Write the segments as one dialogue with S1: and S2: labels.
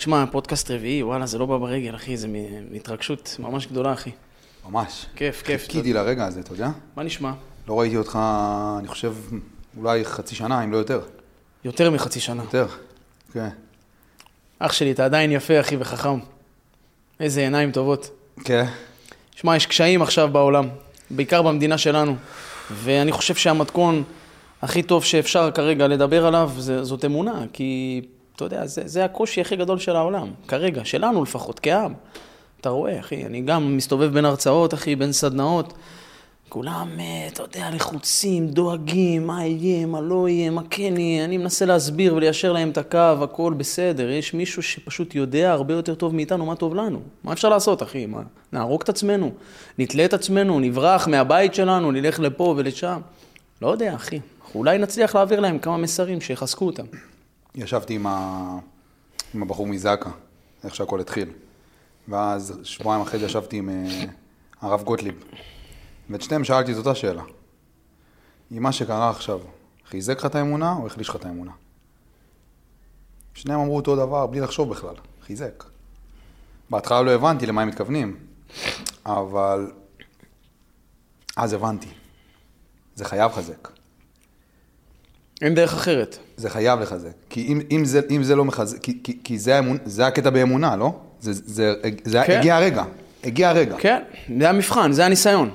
S1: תשמע, פודקאסט רביעי, וואלה, זה לא בא ברגל, אחי, זה מהתרגשות ממש גדולה, אחי.
S2: ממש.
S1: כיף, כיף.
S2: חיכיתי לרגע הזה, אתה יודע?
S1: מה נשמע?
S2: לא ראיתי אותך, אני חושב, אולי חצי שנה, אם לא יותר.
S1: יותר מחצי שנה.
S2: יותר, כן.
S1: אח שלי, אתה עדיין יפה, אחי, וחכם. איזה עיניים טובות.
S2: כן.
S1: שמע, יש קשיים עכשיו בעולם, בעיקר במדינה שלנו, ואני חושב שהמתכון הכי טוב שאפשר כרגע לדבר עליו, זה, זאת אמונה, כי אתה יודע, זה, זה הקושי הכי גדול של העולם, כרגע, שלנו לפחות, כעם. אתה רואה, אחי, אני גם מסתובב בין הרצאות, אחי, בין סדנאות. כולם, אה, אתה יודע, לחוצים, דואגים, מה יהיה, מה לא יהיה, מה כן יהיה. אני מנסה להסביר וליישר להם את הקו, הכל בסדר. יש מישהו שפשוט יודע הרבה יותר טוב מאיתנו מה טוב לנו. מה אפשר לעשות, אחי? מה? נהרוג את עצמנו, נתלה את עצמנו, נברח מהבית שלנו, נלך לפה ולשם. לא יודע, אחי. אולי נצליח להעביר להם כמה מסרים שיחזקו אותם.
S2: ישבתי עם, ה... עם הבחור מזק"א, איך שהכל התחיל. ואז שבועיים אחרי זה ישבתי עם אה, הרב גוטליב. ואת שניהם שאלתי את אותה שאלה. אם מה שקרה עכשיו חיזק לך את האמונה או החליש לך את האמונה? שניהם אמרו אותו דבר בלי לחשוב בכלל, חיזק. בהתחלה לא הבנתי למה הם מתכוונים, אבל אז הבנתי. זה חייב לחזק.
S1: אין דרך אחרת.
S2: זה חייב לחזק. כי אם, אם, זה, אם זה לא מחזק, כי, כי, כי זה, האמון, זה הקטע באמונה, לא? זה, זה, זה כן. הגיע הרגע. הגיע הרגע.
S1: כן, זה המבחן, זה הניסיון.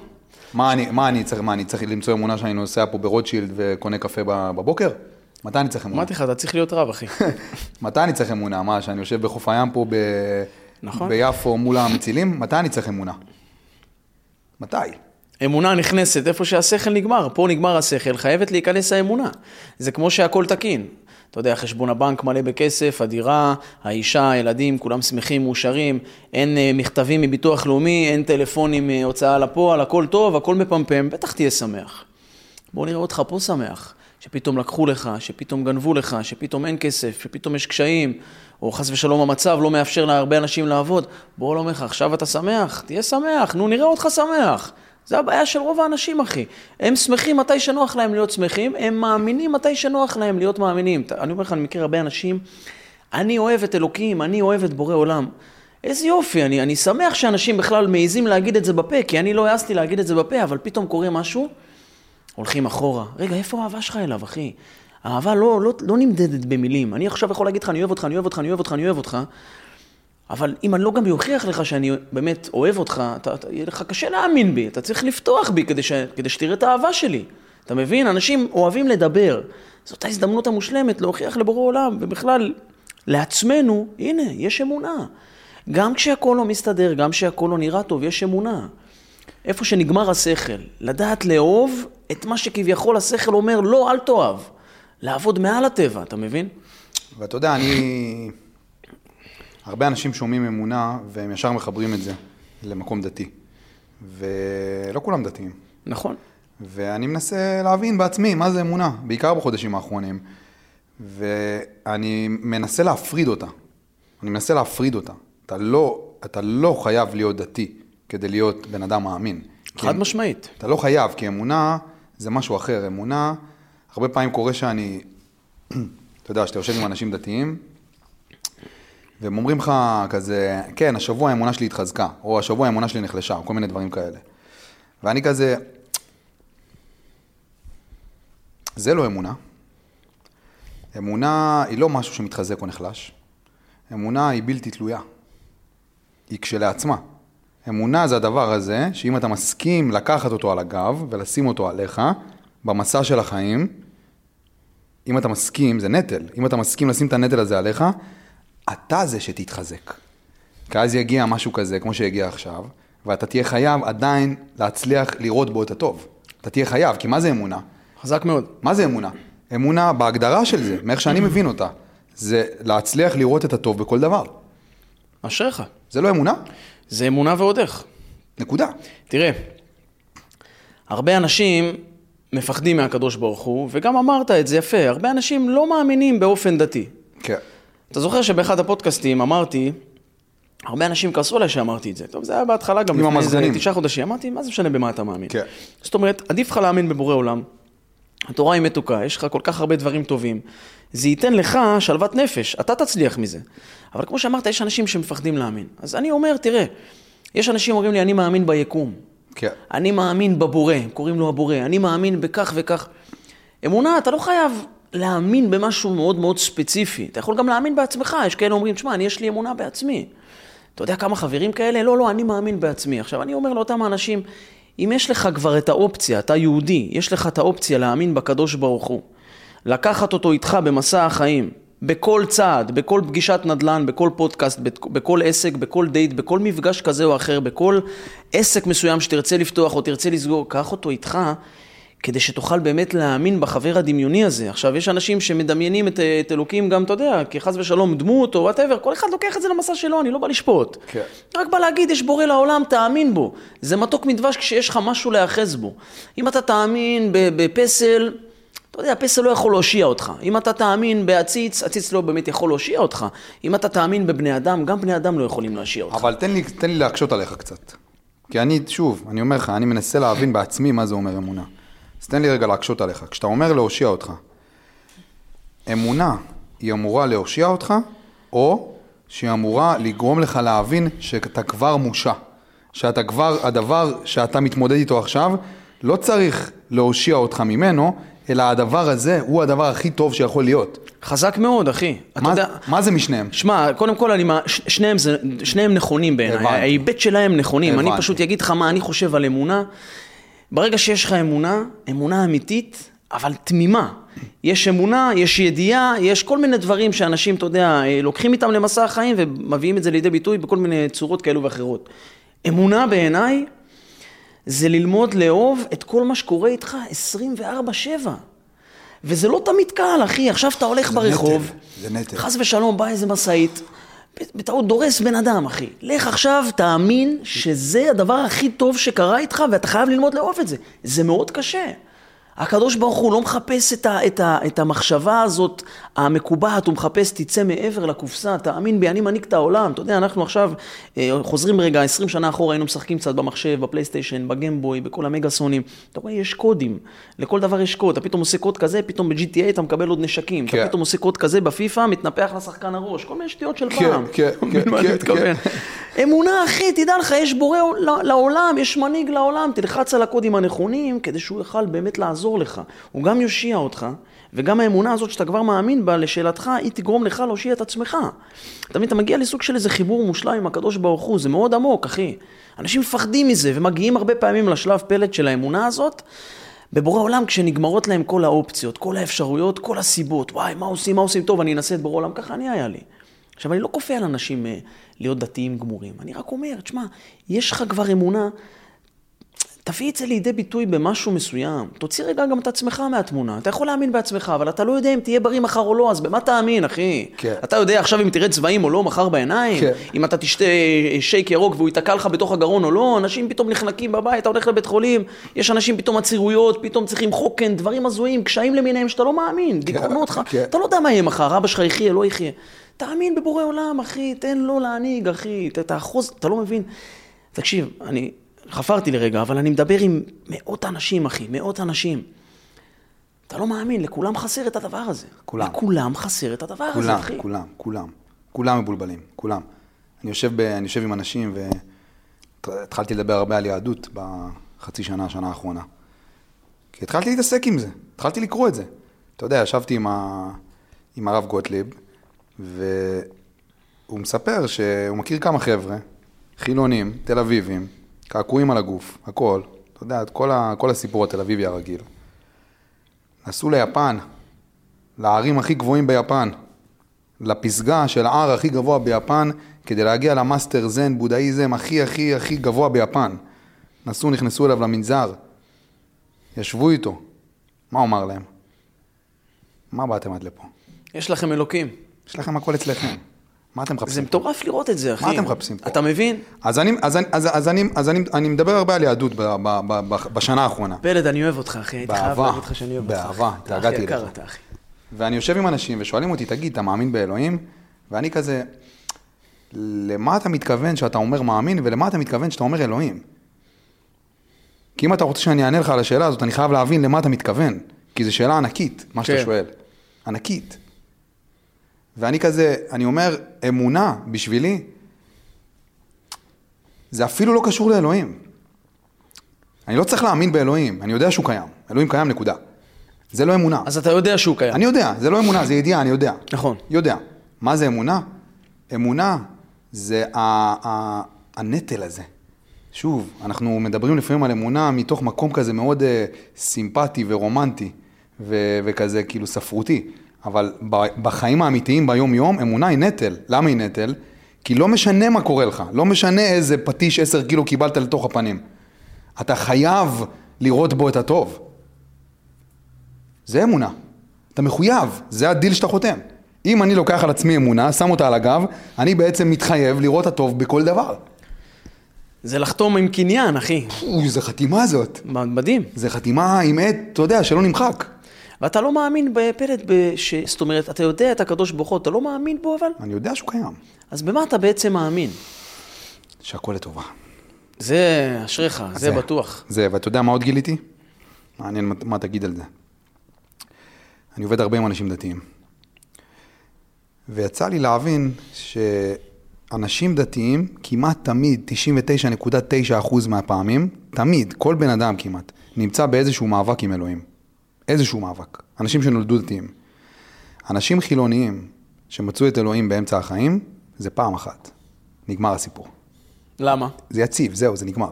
S2: מה אני, מה אני צריך, מה אני צריך למצוא אמונה שאני נוסע פה ברוטשילד וקונה קפה בבוקר? מתי אני צריך אמונה?
S1: אמרתי לך, אתה צריך להיות רב, אחי.
S2: מתי אני צריך אמונה? מה, שאני יושב בחוף הים פה ב... נכון. ביפו מול המצילים? מתי אני צריך אמונה? מתי?
S1: אמונה נכנסת איפה שהשכל נגמר, פה נגמר השכל, חייבת להיכנס האמונה. זה כמו שהכל תקין. אתה יודע, חשבון הבנק מלא בכסף, הדירה, האישה, הילדים, כולם שמחים, מאושרים, אין uh, מכתבים מביטוח לאומי, אין טלפונים מהוצאה לפועל, הכל טוב, הכל מפמפם, בטח תהיה שמח. בוא נראה אותך פה שמח, שפתאום לקחו לך, שפתאום גנבו לך, שפתאום אין כסף, שפתאום יש קשיים, או חס ושלום המצב לא מאפשר להרבה אנשים לעבוד. בוא, לא אומר לך, עכשיו אתה שמח, תהיה שמח, נו, נראה אותך שמח. זה הבעיה של רוב האנשים, אחי. הם שמחים מתי שנוח להם להיות שמחים, הם מאמינים מתי שנוח להם להיות מאמינים. אני אומר לך, אני מכיר הרבה אנשים, אני אוהב את אלוקים, אני אוהב את בורא עולם. איזה יופי, אני, אני שמח שאנשים בכלל מעיזים להגיד את זה בפה, כי אני לא העזתי להגיד את זה בפה, אבל פתאום קורה משהו, הולכים אחורה. רגע, איפה האהבה שלך אליו, אחי? האהבה לא, לא, לא נמדדת במילים. אני עכשיו יכול להגיד לך, אני אוהב אותך, אני אוהב אותך, אני אוהב אותך, אני אוהב אותך, אבל אם אני לא גם אוכיח לך שאני באמת אוהב אותך, אתה, אתה, יהיה לך קשה להאמין בי, אתה צריך לפתוח בי כדי, ש, כדי שתראה את האהבה שלי. אתה מבין? אנשים אוהבים לדבר. זאת ההזדמנות המושלמת להוכיח לבורא עולם, ובכלל, לעצמנו, הנה, יש אמונה. גם כשהכול לא מסתדר, גם כשהכול לא נראה טוב, יש אמונה. איפה שנגמר השכל, לדעת לאהוב את מה שכביכול השכל אומר, לא, אל תאהב. לעבוד מעל הטבע, אתה מבין?
S2: ואתה יודע, אני... הרבה אנשים שומעים אמונה והם ישר מחברים את זה למקום דתי. ולא כולם דתיים.
S1: נכון.
S2: ואני מנסה להבין בעצמי מה זה אמונה, בעיקר בחודשים האחרונים. ואני מנסה להפריד אותה. אני מנסה להפריד אותה. אתה לא, אתה לא חייב להיות דתי כדי להיות בן אדם מאמין.
S1: חד משמעית.
S2: אתה לא חייב, כי אמונה זה משהו אחר. אמונה, הרבה פעמים קורה שאני, אתה יודע, שאתה יושב עם אנשים דתיים, והם אומרים לך כזה, כן, השבוע האמונה שלי התחזקה, או השבוע האמונה שלי נחלשה, או כל מיני דברים כאלה. ואני כזה, זה לא אמונה. אמונה היא לא משהו שמתחזק או נחלש. אמונה היא בלתי תלויה. היא כשלעצמה. אמונה זה הדבר הזה, שאם אתה מסכים לקחת אותו על הגב ולשים אותו עליך, במסע של החיים, אם אתה מסכים, זה נטל, אם אתה מסכים לשים את הנטל הזה עליך, אתה זה שתתחזק. כי אז יגיע משהו כזה, כמו שהגיע עכשיו, ואתה תהיה חייב עדיין להצליח לראות בו את הטוב. אתה תהיה חייב, כי מה זה אמונה?
S1: חזק מאוד.
S2: מה זה אמונה? אמונה בהגדרה של זה, מאיך שאני מבין אותה, זה להצליח לראות את הטוב בכל דבר.
S1: אשריך.
S2: זה לא אמונה?
S1: זה אמונה ועוד איך.
S2: נקודה.
S1: תראה, הרבה אנשים מפחדים מהקדוש ברוך הוא, וגם אמרת את זה יפה, הרבה אנשים לא מאמינים באופן דתי.
S2: כן.
S1: אתה זוכר שבאחד הפודקאסטים אמרתי, הרבה אנשים כעסו עליי שאמרתי את זה. טוב, זה היה בהתחלה גם
S2: לפני איזה
S1: תשעה חודשים. אמרתי, מה זה משנה במה אתה מאמין?
S2: כן.
S1: זאת אומרת, עדיף לך להאמין בבורא עולם, התורה היא מתוקה, יש לך כל כך הרבה דברים טובים. זה ייתן לך שלוות נפש, אתה תצליח מזה. אבל כמו שאמרת, יש אנשים שמפחדים להאמין. אז אני אומר, תראה, יש אנשים אומרים לי, אני מאמין ביקום.
S2: כן.
S1: אני מאמין בבורא, קוראים לו הבורא, אני מאמין בכך וכך. אמונה, אתה לא חייב להאמין במשהו מאוד מאוד ספציפי. אתה יכול גם להאמין בעצמך, יש כאלה אומרים, שמע, אני יש לי אמונה בעצמי. אתה יודע כמה חברים כאלה? לא, לא, אני מאמין בעצמי. עכשיו, אני אומר לאותם האנשים, אם יש לך כבר את האופציה, אתה יהודי, יש לך את האופציה להאמין בקדוש ברוך הוא, לקחת אותו איתך במסע החיים, בכל צעד, בכל פגישת נדל"ן, בכל פודקאסט, בכל עסק, בכל דייט, בכל מפגש כזה או אחר, בכל עסק מסוים שתרצה לפתוח או תרצה לסגור, קח אותו איתך. כדי שתוכל באמת להאמין בחבר הדמיוני הזה. עכשיו, יש אנשים שמדמיינים את, את אלוקים גם, אתה יודע, כחס ושלום דמות או whatever, כל אחד לוקח את זה למסע שלו, אני לא בא לשפוט. כן. רק בא להגיד, יש בורא לעולם, תאמין בו. זה מתוק מדבש כשיש לך משהו להיאחז בו. אם אתה תאמין בפסל, אתה יודע, הפסל לא יכול להושיע אותך. אם אתה תאמין בעציץ, עציץ לא באמת יכול להושיע אותך. אם אתה תאמין בבני אדם, גם בני אדם לא יכולים להושיע אותך.
S2: אבל תן לי, תן לי להקשות עליך קצת. כי אני, שוב, אני אומר לך, אני מנסה להבין בעצמי מה זה אומר אמונה. אז תן לי רגע להקשות עליך. כשאתה אומר להושיע אותך, אמונה היא אמורה להושיע אותך, או שהיא אמורה לגרום לך להבין שאתה כבר מושע. שאתה כבר, הדבר שאתה מתמודד איתו עכשיו, לא צריך להושיע אותך ממנו, אלא הדבר הזה הוא הדבר הכי טוב שיכול להיות.
S1: חזק מאוד, אחי.
S2: מה, יודע... מה זה משניהם?
S1: שמע, קודם כל, אני, שניהם, זה, שניהם נכונים בעיניי. ההיבט שלהם נכונים. הבנתי. אני פשוט אגיד לך מה אני חושב על אמונה. ברגע שיש לך אמונה, אמונה אמיתית, אבל תמימה. יש אמונה, יש ידיעה, יש כל מיני דברים שאנשים, אתה יודע, לוקחים איתם למסע החיים ומביאים את זה לידי ביטוי בכל מיני צורות כאלו ואחרות. אמונה בעיניי זה ללמוד לאהוב את כל מה שקורה איתך 24-7. וזה לא תמיד קל, אחי. עכשיו אתה הולך
S2: זה
S1: ברחוב,
S2: נטל, זה נטל.
S1: חס ושלום, בא איזה משאית, בטעות דורס בן אדם, אחי. לך עכשיו, תאמין שזה הדבר הכי טוב שקרה איתך, ואתה חייב ללמוד לאהוב את זה. זה מאוד קשה. הקדוש ברוך הוא לא מחפש את, ה, את, ה, את המחשבה הזאת המקובעת, הוא מחפש תצא מעבר לקופסה, תאמין בי, אני מנהיג את העולם. אתה יודע, אנחנו עכשיו אה, חוזרים רגע, 20 שנה אחורה היינו משחקים קצת במחשב, בפלייסטיישן, בגמבוי, בכל המגאסונים. אתה רואה, יש קודים, לכל דבר יש קוד. אתה פתאום עושה קוד כזה, פתאום ב-GTA אתה מקבל עוד נשקים. כן. אתה פתאום עושה קוד כזה בפיפא, מתנפח לשחקן הראש. כל מיני שטויות של
S2: כן,
S1: פעם.
S2: כן, כן, כן, כן.
S1: אמונה, אחי, תדע לך, יש בורא לעולם, יש מנהיג לעולם, תלחץ על הקודים הנכונים, כדי שהוא יוכל באמת לעזור לך. הוא גם יושיע אותך, וגם האמונה הזאת שאתה כבר מאמין בה, לשאלתך, היא תגרום לך להושיע את עצמך. אתה מבין, אתה מגיע לסוג של איזה חיבור מושלם עם הקדוש ברוך הוא, זה מאוד עמוק, אחי. אנשים מפחדים מזה, ומגיעים הרבה פעמים לשלב פלט של האמונה הזאת. בבורא עולם, כשנגמרות להם כל האופציות, כל האפשרויות, כל הסיבות, וואי, מה עושים, מה עושים, טוב, אני אנסה את בורא עולם, ככה אני היה לי. עכשיו, אני לא כופה על אנשים אה, להיות דתיים גמורים, אני רק אומר, תשמע, יש לך כבר אמונה, תביא את זה לידי ביטוי במשהו מסוים. תוציא רגע גם את עצמך מהתמונה. אתה יכול להאמין בעצמך, אבל אתה לא יודע אם תהיה בריא מחר או לא, אז במה תאמין, אחי?
S2: כן.
S1: אתה יודע עכשיו אם תראה צבעים או לא מחר בעיניים?
S2: כן.
S1: אם אתה תשתה שייק ירוק והוא ייתקע לך בתוך הגרון או לא? אנשים פתאום נחנקים בבית, אתה הולך לבית חולים, יש אנשים פתאום עצירויות, פתאום צריכים חוקן, דברים הזויים, קשיים למיניהם שאתה לא מאמין, דיכאונות, כן. כן. אתה לא יודע מה יהיה מחר, אבא שלך יחיה, לא יחיה. תאמין בבורא עולם, אחי, תן לו להנהיג, אחי, תאחוז, אתה לא מבין. תקשיב, אני חפרתי לרגע, אבל אני מדבר עם מאות אנשים, אחי, מאות אנשים. אתה לא מאמין, לכולם חסר את הדבר הזה.
S2: כולם.
S1: לכולם חסר את הדבר
S2: כולם,
S1: הזה, אחי.
S2: כולם, כולם. כולם מבולבלים, כולם. אני יושב, ב, אני יושב עם אנשים והתחלתי לדבר הרבה על יהדות בחצי שנה, השנה האחרונה. כי התחלתי להתעסק עם זה, התחלתי לקרוא את זה. אתה יודע, ישבתי עם, ה... עם הרב גוטליב, והוא מספר שהוא מכיר כמה חבר'ה, חילונים, תל אביבים, קעקועים על הגוף, הכל. אתה יודע, כל, ה... כל הסיפור התל אביבי הרגיל. נסעו ליפן, לערים הכי גבוהים ביפן, לפסגה של ההר הכי גבוה ביפן, כדי להגיע למאסטר זן, בודהיזם הכי הכי הכי גבוה ביפן. נסעו, נכנסו אליו למנזר, ישבו איתו. מה הוא אמר להם? מה באתם עד לפה?
S1: יש לכם אלוקים.
S2: יש לכם הכל אצלכם. מה אתם מחפשים?
S1: זה מטורף לראות את זה, אחי.
S2: מה אתם מחפשים פה?
S1: אתה מבין?
S2: אז אני, אז, אני- אז, אז, אני, אז אני, אני מדבר הרבה על יהדות ב, ב, ב, ב, בשנה האחרונה.
S1: פלד, אני אוהב אותך, אחי. הייתי חייב להגיד לך שאני אוהב אותך.
S2: באהבה.
S1: אתה, אחי.
S2: ואני יושב עם אנשים ושואלים אותי, תגיד, אתה מאמין באלוהים? ואני כזה, למה אתה מתכוון שאתה אומר מאמין, ולמה אתה מתכוון שאתה אומר אלוהים? כי אם אתה רוצה שאני אענה לך על השאלה הזאת, אני חייב להבין למה אתה מתכוון. כי זו שאלה ענקית, מה שאתה
S1: כן.
S2: שואל. ענקית. ואני כזה, אני אומר, אמונה בשבילי, זה אפילו לא קשור לאלוהים. אני לא צריך להאמין באלוהים, אני יודע שהוא קיים. אלוהים קיים, נקודה. זה לא אמונה.
S1: אז אתה יודע שהוא קיים.
S2: אני יודע, זה לא אמונה, זה ידיעה, אני יודע.
S1: נכון.
S2: יודע. מה זה אמונה? אמונה זה ה- ה- הנטל הזה. שוב, אנחנו מדברים לפעמים על אמונה מתוך מקום כזה מאוד אה, סימפטי ורומנטי, ו- וכזה כאילו ספרותי, אבל בחיים האמיתיים ביום-יום, אמונה היא נטל. למה היא נטל? כי לא משנה מה קורה לך, לא משנה איזה פטיש 10 קילו קיבלת לתוך הפנים. אתה חייב לראות בו את הטוב. זה אמונה. אתה מחויב, זה הדיל שאתה חותם. אם אני לוקח על עצמי אמונה, שם אותה על הגב, אני בעצם מתחייב לראות הטוב בכל דבר.
S1: זה לחתום עם קניין, אחי.
S2: אוי, איזה חתימה זאת.
S1: מדהים.
S2: זה חתימה עם עט, אתה יודע, שלא נמחק.
S1: ואתה לא מאמין בפלט, בש... זאת אומרת, אתה יודע את הקדוש ברוך הוא, אתה לא מאמין בו אבל?
S2: אני יודע שהוא קיים.
S1: אז במה אתה בעצם מאמין?
S2: שהכל לטובה.
S1: זה אשריך, זה בטוח.
S2: זה, ואתה יודע מה עוד גיליתי? מעניין מה, מה תגיד על זה. אני עובד הרבה עם אנשים דתיים. ויצא לי להבין שאנשים דתיים, כמעט תמיד, 99.9% מהפעמים, תמיד, כל בן אדם כמעט, נמצא באיזשהו מאבק עם אלוהים. איזשהו מאבק. אנשים שנולדו דתיים. אנשים חילוניים שמצאו את אלוהים באמצע החיים, זה פעם אחת. נגמר הסיפור.
S1: למה?
S2: זה יציב, זהו, זה נגמר.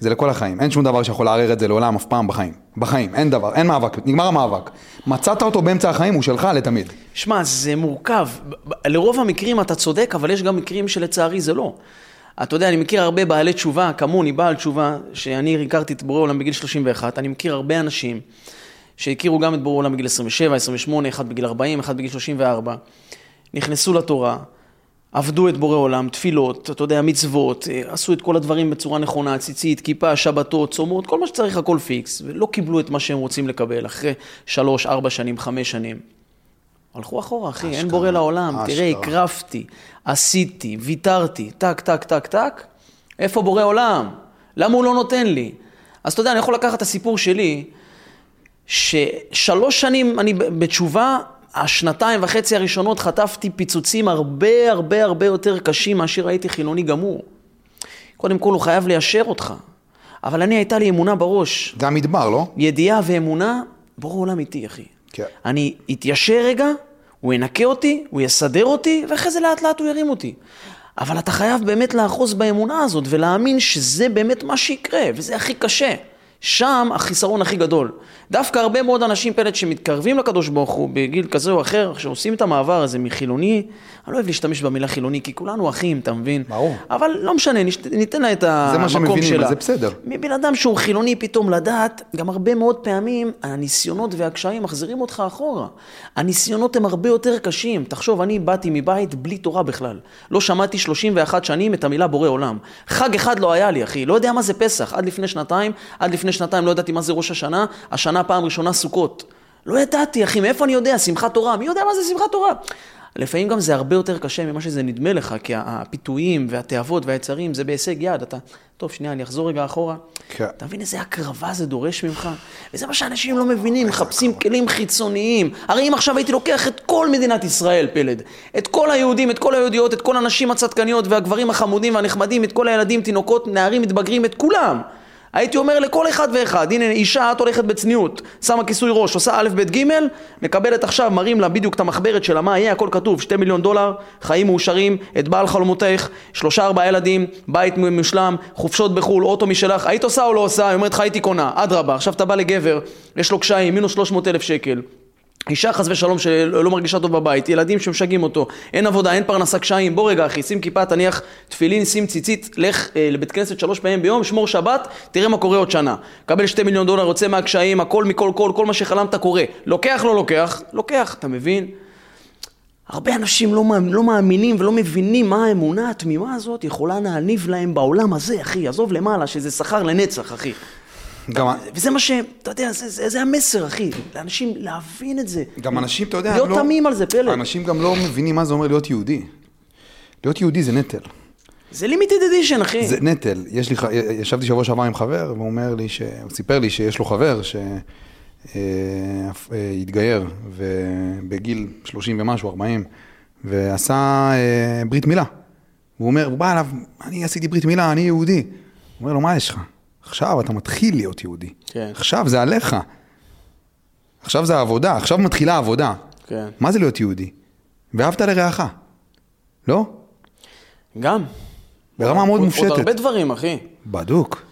S2: זה לכל החיים. אין שום דבר שיכול לערער את זה לעולם אף פעם בחיים. בחיים, אין דבר, אין מאבק, נגמר המאבק. מצאת אותו באמצע החיים, הוא שלך לתמיד.
S1: שמע, זה מורכב. לרוב המקרים אתה צודק, אבל יש גם מקרים שלצערי זה לא. אתה יודע, אני מכיר הרבה בעלי תשובה, כמוני, בעל תשובה, שאני הכרתי את בורא עולם בגיל 31, אני מכיר הרבה אנשים שהכירו גם את בורא עולם בגיל 27, 28, אחד בגיל 40, אחד בגיל 34, נכנסו לתורה, עבדו את בורא עולם, תפילות, אתה יודע, מצוות, אה, עשו את כל הדברים בצורה נכונה, ציצית, כיפה, שבתות, צומות, כל מה שצריך הכל פיקס, ולא קיבלו את מה שהם רוצים לקבל אחרי שלוש, ארבע שנים, חמש שנים. הלכו אחורה, אחי, אין
S2: אשכרה,
S1: בורא עולם.
S2: אשכרה.
S1: תראה, הקרבתי, עשיתי, ויתרתי, טק, טק, טק, טק. איפה בורא עולם? למה הוא לא נותן לי? אז אתה יודע, אני יכול לקחת את הסיפור שלי, ששלוש שנים אני בתשובה, השנתיים וחצי הראשונות חטפתי פיצוצים הרבה הרבה הרבה יותר קשים מאשר הייתי חילוני גמור. קודם כל, הוא חייב ליישר אותך. אבל אני, הייתה לי אמונה בראש.
S2: זה המדבר, לא?
S1: ידיעה ואמונה, בורא עולם איתי, אחי.
S2: כן.
S1: אני אתיישר רגע, הוא ינקה אותי, הוא יסדר אותי, ואחרי זה לאט לאט הוא ירים אותי. אבל אתה חייב באמת לאחוז באמונה הזאת ולהאמין שזה באמת מה שיקרה, וזה הכי קשה. שם החיסרון הכי גדול. דווקא הרבה מאוד אנשים פלט שמתקרבים לקדוש ברוך הוא בגיל כזה או אחר, שעושים את המעבר הזה מחילוני, אני לא אוהב להשתמש במילה חילוני, כי כולנו אחים, אתה מבין?
S2: ברור.
S1: אבל לא משנה, נשת- ניתן לה את
S2: זה מה
S1: המקום
S2: שמבינים,
S1: שלה.
S2: זה בסדר.
S1: מבן אדם שהוא חילוני פתאום לדעת, גם הרבה מאוד פעמים הניסיונות והקשיים מחזירים אותך אחורה. הניסיונות הם הרבה יותר קשים. תחשוב, אני באתי מבית בלי תורה בכלל. לא שמעתי 31 שנים את המילה בורא עולם. חג אחד לא היה לי, אחי. לא יודע מה זה פסח. עד לפני שנתיים, עד לפני שנתיים לא ידעתי מה זה ראש השנה, השנה פעם ראשונה סוכות. לא ידעתי, אחי, מאיפה אני יודע? שמחת תורה. מי יודע מה זה שמחת תורה? לפעמים גם זה הרבה יותר קשה ממה שזה נדמה לך, כי הפיתויים והתאוות והיצרים זה בהישג יד. אתה, טוב, שנייה, אני אחזור רגע אחורה.
S2: כן.
S1: אתה מבין איזה הקרבה זה דורש ממך? וזה מה שאנשים לא מבינים, מחפשים כלים חיצוניים. הרי אם עכשיו הייתי לוקח את כל מדינת ישראל, פלד, את כל היהודים, את כל היהודיות, את כל הנשים הצדקניות והגברים החמודים והנחמדים, את כל הילדים, תינוקות, נערים, מתבגרים, את כולם. הייתי אומר לכל אחד ואחד, הנה אישה, את הולכת בצניעות, שמה כיסוי ראש, עושה א', ב', ג', מקבלת עכשיו, מראים לה בדיוק את המחברת שלה, מה יהיה, הכל כתוב, שתי מיליון דולר, חיים מאושרים, את בעל חלומותייך, שלושה ארבעה ילדים, בית מושלם, חופשות בחו"ל, אוטו משלך, היית עושה או לא עושה? היא אומרת לך הייתי קונה, אדרבה, עכשיו אתה בא לגבר, יש לו קשיים, מינוס 300 אלף שקל. אישה חס ושלום שלא מרגישה טוב בבית, ילדים שמשגעים אותו, אין עבודה, אין פרנסה קשיים, בוא רגע אחי, שים כיפה, תניח תפילין, שים ציצית, לך אה, לבית כנסת שלוש פעמים ביום, שמור שבת, תראה מה קורה עוד שנה. קבל שתי מיליון דולר, יוצא מהקשיים, הכל מכל כל, כל מה שחלמת קורה. לוקח, לא לוקח, לוקח, אתה מבין? הרבה אנשים לא, לא מאמינים ולא מבינים מה האמונה התמימה הזאת יכולה להניב להם בעולם הזה, אחי, עזוב למעלה, שזה שכר לנצח, אחי.
S2: גם,
S1: וזה מה ש... אתה יודע, זה, זה, זה המסר, אחי. לאנשים להבין את זה.
S2: גם אנשים, אתה יודע,
S1: להיות
S2: לא,
S1: תמים על זה, פלד.
S2: אנשים גם לא מבינים מה זה אומר להיות יהודי. להיות יהודי זה נטל.
S1: זה לימיטד אדישן, אחי.
S2: זה נטל. יש לי, ישבתי שבוע שעבר עם חבר, והוא אומר לי, ש... הוא סיפר לי שיש לו חבר, ש... אה, אה, ובגיל 30 ומשהו, 40, ועשה אה, ברית מילה. הוא אומר, הוא בא אליו, אני עשיתי ברית מילה, אני יהודי. הוא אומר לו, מה יש לך? עכשיו אתה מתחיל להיות יהודי.
S1: כן.
S2: עכשיו זה עליך. עכשיו זה העבודה, עכשיו מתחילה העבודה.
S1: כן.
S2: מה זה להיות יהודי? ואהבת לרעך, לא?
S1: גם.
S2: ברמה מאוד מופשטת.
S1: עוד הרבה דברים, אחי.
S2: בדוק.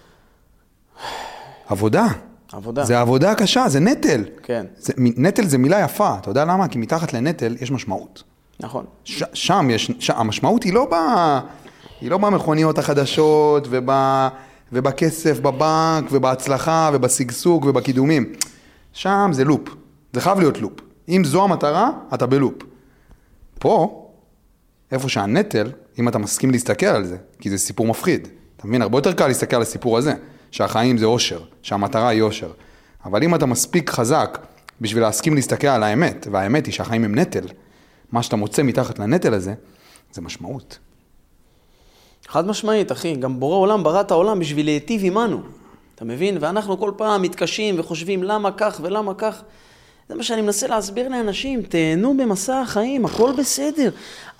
S2: עבודה.
S1: עבודה.
S2: זה עבודה קשה, זה נטל.
S1: כן,
S2: זה, נטל זה מילה יפה, אתה יודע למה? כי מתחת לנטל יש משמעות.
S1: נכון.
S2: ש, שם יש, ש, המשמעות היא לא, ב, היא לא במכוניות החדשות וב, ובכסף בבנק ובהצלחה ובשגשוג ובקידומים. שם זה לופ, זה חייב להיות לופ. אם זו המטרה, אתה בלופ. פה, איפה שהנטל, אם אתה מסכים להסתכל על זה, כי זה סיפור מפחיד. אתה מבין? הרבה יותר קל להסתכל על הסיפור הזה, שהחיים זה אושר, שהמטרה היא אושר. אבל אם אתה מספיק חזק בשביל להסכים להסתכל על האמת, והאמת היא שהחיים הם נטל, מה שאתה מוצא מתחת לנטל הזה, זה משמעות.
S1: חד משמעית, אחי. גם בורא עולם ברא את העולם בשביל להיטיב עמנו. אתה מבין? ואנחנו כל פעם מתקשים וחושבים למה כך ולמה כך. זה מה שאני מנסה להסביר לאנשים, תהנו במסע החיים, הכל בסדר.